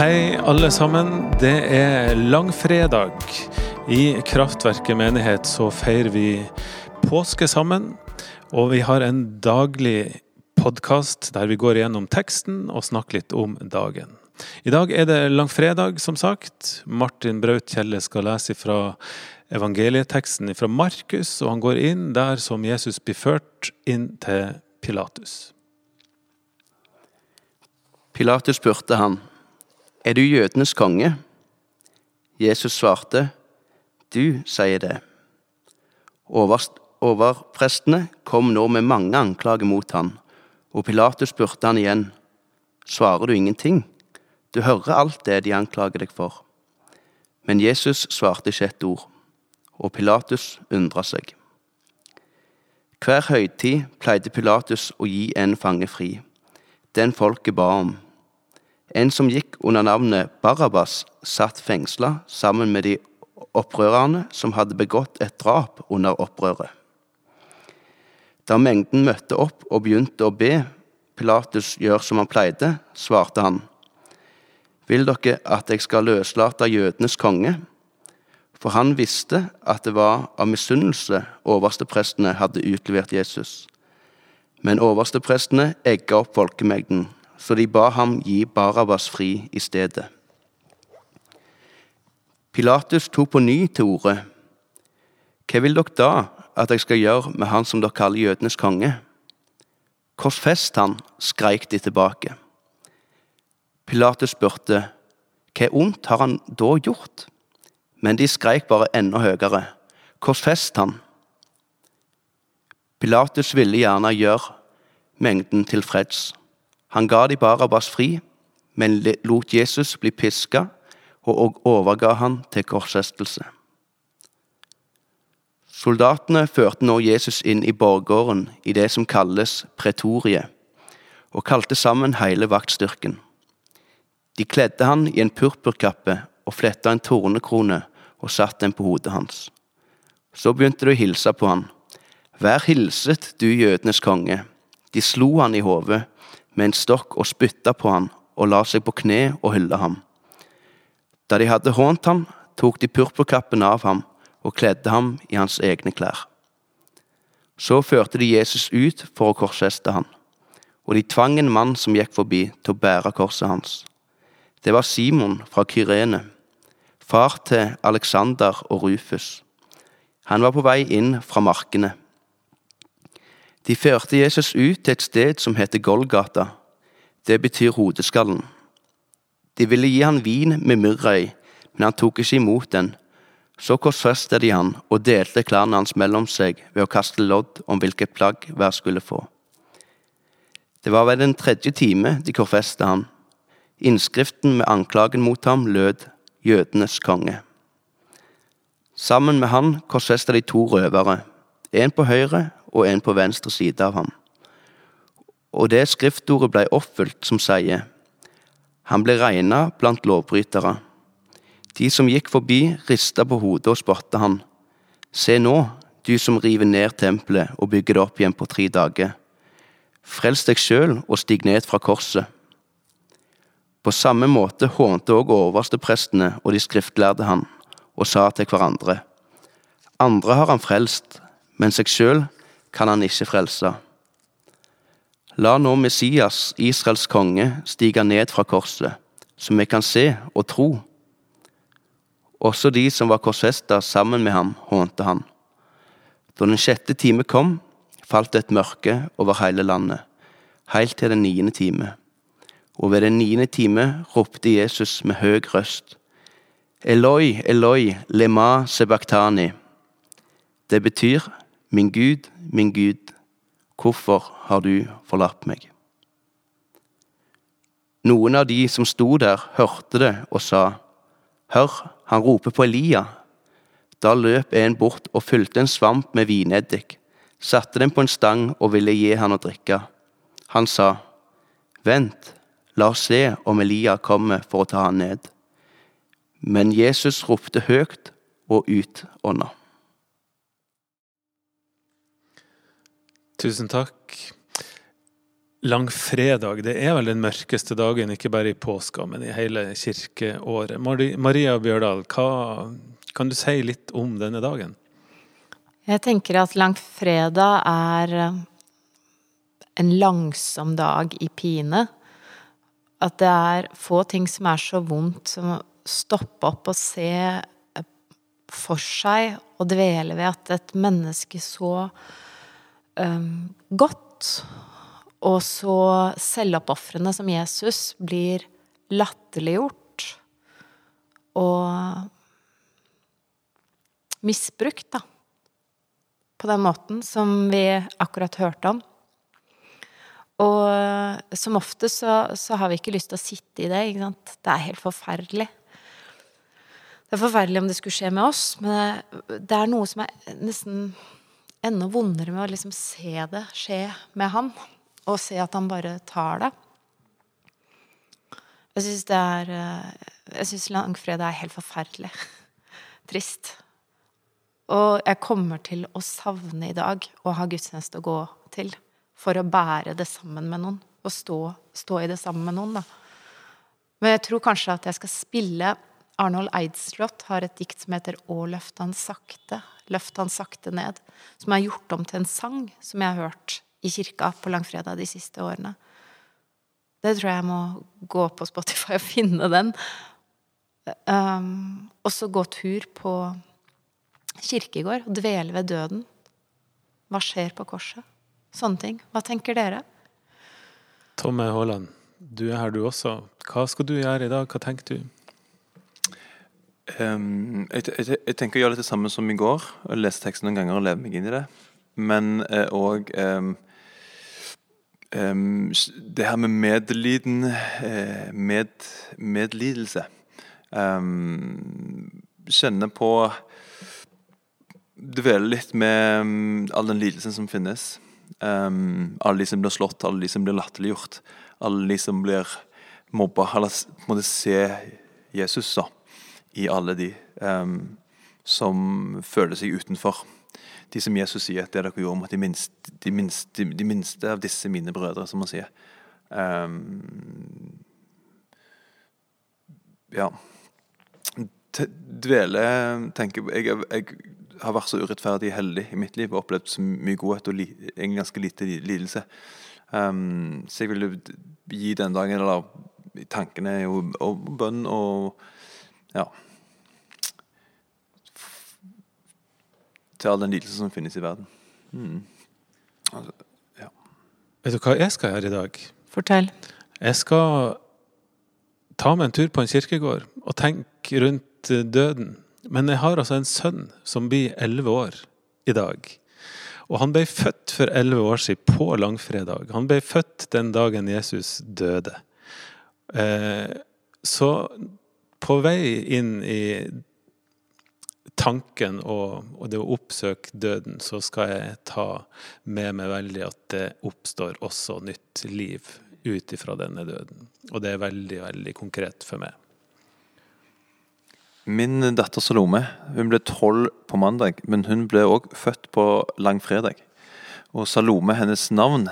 Hei, alle sammen. Det er langfredag. I Kraftverket menighet så feirer vi påske sammen. Og vi har en daglig podkast der vi går gjennom teksten og snakker litt om dagen. I dag er det langfredag, som sagt. Martin Braut Kjelle skal lese fra evangelieteksten fra Markus, og han går inn der som Jesus blir ført inn til Pilatus. Pilatus spurte han, Er du jødenes konge? Jesus svarte, Du sier det. Overprestene kom nå med mange anklager mot han, og Pilatus spurte han igjen, Svarer du ingenting? Du hører alt det de anklager deg for. Men Jesus svarte ikke et ord, og Pilatus undra seg. Hver høytid pleide Pilatus å gi en fange fri, den folket ba om. En som gikk under navnet Barabbas, satt fengsla sammen med de opprørerne som hadde begått et drap under opprøret. Da mengden møtte opp og begynte å be Pilatus gjør som han pleide, svarte han, Vil dere at jeg skal løslate jødenes konge? For han visste at det var av misunnelse oversteprestene hadde utlevert Jesus. Men oversteprestene egga opp folkemengden, så de ba ham gi Barabbas fri i stedet. Pilatus tok på ny til orde. Hva vil dere da at jeg skal gjøre med han som dere kaller jødenes konge? Korsfest han, skreik de tilbake. Pilatus spurte, hva ondt har han da gjort? Men de skreik bare enda høyere, korsfest han. Pilatus ville gjerne gjøre mengden tilfreds. Han ga de Barabbas fri, men lot Jesus bli piska og overga han til korsfestelse. Soldatene førte nå Jesus inn i borggården i det som kalles pretoriet, og kalte sammen hele vaktstyrken. De kledde han i en purpurkappe og fletta en tornekrone og satte den på hodet hans. Så begynte de å hilse på han. Vær hilset, du jødenes konge. De slo han i hodet med en stokk og spytta på han og la seg på kne og hylla ham. Da de hadde hånt ham, tok de purpurkappen av ham og kledde ham i hans egne klær. Så førte de Jesus ut for å korsfeste ham, og de tvang en mann som gikk forbi, til å bære korset hans. Det var Simon fra Kyrene, far til Alexander og Rufus. Han var på vei inn fra markene. De førte Jesus ut til et sted som heter Golgata. Det betyr hodeskallen. De ville gi han vin med myrra i, men han tok ikke imot den. Så korsfestet de han og delte klærne hans mellom seg ved å kaste lodd om hvilket plagg hver skulle få. Det var ved den tredje time de korfestet han. Innskriften med anklagen mot ham lød Jødenes konge. Sammen med han korsfestet de to røvere, en på høyre og en på venstre side av ham. Og det skriftordet ble oppfylt som sier, han ble regna blant lovbrytere. De som gikk forbi, rista på hodet og spotta han. Se nå, du som river ned tempelet og bygger det opp igjen på tre dager. Frels deg sjøl og stig ned fra korset. På samme måte hånte òg oversteprestene og de skriftlærde han, og sa til hverandre. Andre har han frelst, men seg sjøl kan han ikke frelse. La nå Messias, Israels konge, stige ned fra korset, så vi kan se og tro. Også de som var korsfesta sammen med ham, hånte han. Da den sjette time kom, falt et mørke over hele landet, helt til den niende time. Og ved den niende time ropte Jesus med høy røst, Eloi, Eloi, lema sebaktani. Det betyr, Min Gud, min Gud, Hvorfor har du forlatt meg? Noen av de som sto der, hørte det og sa, Hør, han roper på Elia. Da løp en bort og fylte en svamp med vineddik, satte den på en stang og ville gi han å drikke. Han sa, Vent, la oss se om Elia kommer for å ta han ned. Men Jesus ropte høyt og utånda. Tusen takk. Langfredag det er vel den mørkeste dagen, ikke bare i påska, men i hele kirkeåret. Maria Bjørdal, hva kan du si litt om denne dagen? Jeg tenker at langfredag er eh, en langsom dag i pine. At det er få ting som er så vondt som å stoppe opp og se eh, for seg og dvele ved at et menneske så um, godt og så selvoppofrende som Jesus blir latterliggjort og misbrukt, da. På den måten som vi akkurat hørte om. Og som ofte så, så har vi ikke lyst til å sitte i det, ikke sant. Det er helt forferdelig. Det er forferdelig om det skulle skje med oss, men det er noe som er nesten enda vondere med å liksom se det skje med han og se at han bare tar det. Jeg syns det er eh, Jeg syns langfredag er helt forferdelig. Trist. Og jeg kommer til å savne i dag å ha gudstjeneste å gå til. For å bære det sammen med noen. Og stå, stå i det sammen med noen, da. Men jeg tror kanskje at jeg skal spille Arnold Eidslott har et dikt som heter 'Å løfte han sakte'. Løft han sakte ned. Som er gjort om til en sang som jeg har hørt i kirka på langfredag de siste årene. Det tror jeg jeg må gå på Spotify og finne den. Um, og så gå tur på kirkegård og dvele ved døden. Hva skjer på korset? Sånne ting. Hva tenker dere? Tomme Haaland, du er her du også. Hva skal du gjøre i dag? Hva tenker du? Um, jeg, jeg, jeg, tenker å gjøre litt det samme som i går. Lese teksten noen ganger og leve meg inn i det. Men òg eh, um, um, det her med medliden eh, med, Medlidelse. Kjenne på Dvele litt med um, all den lidelsen som finnes. Alle de som blir slått, alle de som blir latterliggjort. Alle de som blir mobba. Eller måtte se Jesus da, i alle de um, som føler seg utenfor de som Jesus sier at det dere gjorde mot de minste, de de minste av disse mine brødre, som han sier. Um, ja Dvele tenker jeg, jeg, har vært så urettferdig heldig i mitt liv og opplevd så mye godhet og li, en ganske lite lidelse. Um, så jeg ville gi den dagen, eller tankene og, og bønn og ja til all den lidelse som finnes i verden. Mm. Altså, ja. Vet du hva jeg skal gjøre i dag? Fortell. Jeg skal ta meg en tur på en kirkegård og tenke rundt døden. Men jeg har altså en sønn som blir elleve år i dag. Og han ble født for elleve år siden, på langfredag. Han ble født den dagen Jesus døde. Eh, så på vei inn i tanken og, og, det å oppsøke døden, så skal jeg ta med meg veldig at det oppstår også nytt liv ut ifra denne døden. Og det er veldig, veldig konkret for meg. Min datter Salome hun ble tolv på mandag, men hun ble òg født på langfredag. Og Salome, hennes navn,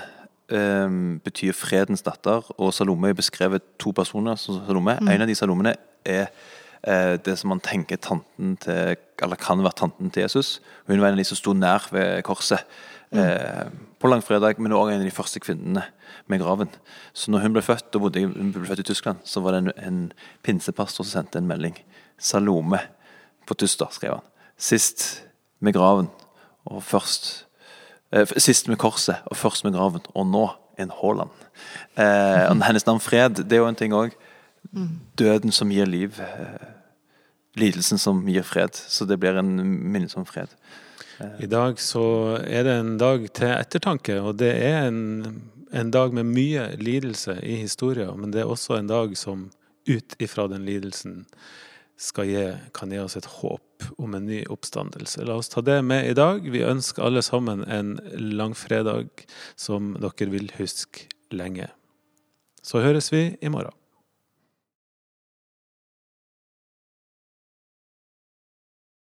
eh, betyr fredens datter, og Salome er beskrevet to personer. Salome. Mm. En av de Salomene er Eh, det som man tenker tanten til, eller kan være tanten til Jesus. Hun var en av de som sto nær ved korset mm. eh, på langfredag, men også en av de første kvinnene med graven. Så når hun ble født og bodde, hun ble født i Tyskland, så var det en, en pinsepastor som sendte en melding. Salome på tyster, skrev han. Sist med graven, og først eh, Sist med korset, og først med graven. Og nå en Haaland. Eh, hennes navn Fred, det er jo en ting òg. Døden som gir liv. Eh, lidelsen som gir fred. Så det blir en minnelse fred. I dag så er det en dag til ettertanke, og det er en, en dag med mye lidelse i historien. Men det er også en dag som ut ifra den lidelsen gi, kan gi oss et håp om en ny oppstandelse. La oss ta det med i dag. Vi ønsker alle sammen en langfredag som dere vil huske lenge. Så høres vi i morgen.